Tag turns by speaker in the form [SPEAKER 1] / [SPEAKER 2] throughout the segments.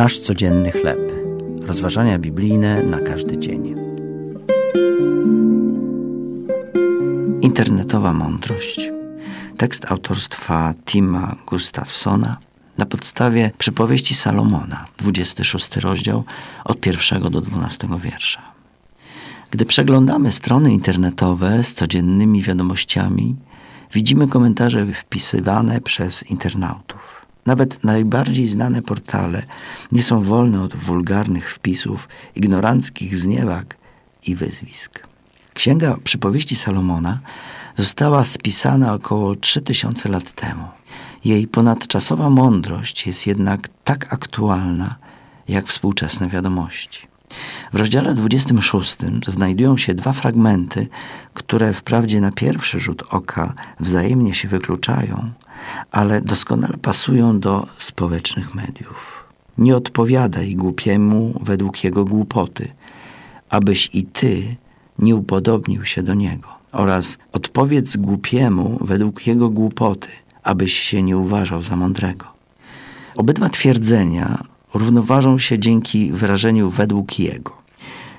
[SPEAKER 1] Nasz codzienny chleb. Rozważania biblijne na każdy dzień. Internetowa mądrość. Tekst autorstwa Tima Gustafsona na podstawie przypowieści Salomona, 26 rozdział od 1 do 12 wiersza. Gdy przeglądamy strony internetowe z codziennymi wiadomościami, widzimy komentarze wpisywane przez internautów. Nawet najbardziej znane portale nie są wolne od wulgarnych wpisów, ignoranckich zniewag i wyzwisk. Księga Przypowieści Salomona została spisana około 3000 lat temu. Jej ponadczasowa mądrość jest jednak tak aktualna, jak współczesne wiadomości. W rozdziale 26 znajdują się dwa fragmenty, które wprawdzie na pierwszy rzut oka wzajemnie się wykluczają, ale doskonale pasują do społecznych mediów. Nie odpowiadaj głupiemu według jego głupoty, abyś i ty nie upodobnił się do niego. Oraz odpowiedz głupiemu według jego głupoty, abyś się nie uważał za mądrego. Obydwa twierdzenia równoważą się dzięki wyrażeniu według jego.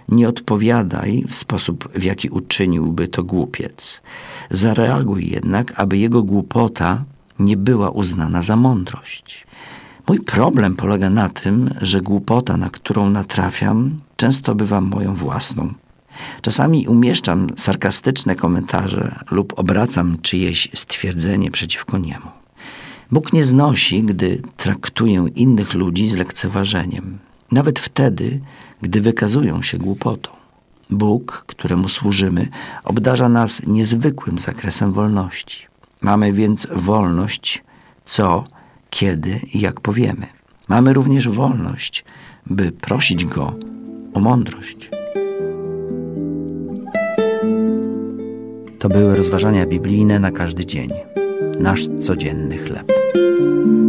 [SPEAKER 1] Nie odpowiadaj w sposób, w jaki uczyniłby to głupiec. Zareaguj jednak, aby jego głupota nie była uznana za mądrość. Mój problem polega na tym, że głupota, na którą natrafiam, często bywa moją własną. Czasami umieszczam sarkastyczne komentarze lub obracam czyjeś stwierdzenie przeciwko niemu. Bóg nie znosi, gdy traktuję innych ludzi z lekceważeniem, nawet wtedy, gdy wykazują się głupotą. Bóg, któremu służymy, obdarza nas niezwykłym zakresem wolności. Mamy więc wolność, co, kiedy i jak powiemy. Mamy również wolność, by prosić Go o mądrość. To były rozważania biblijne na każdy dzień. Nasz codzienny chleb. Música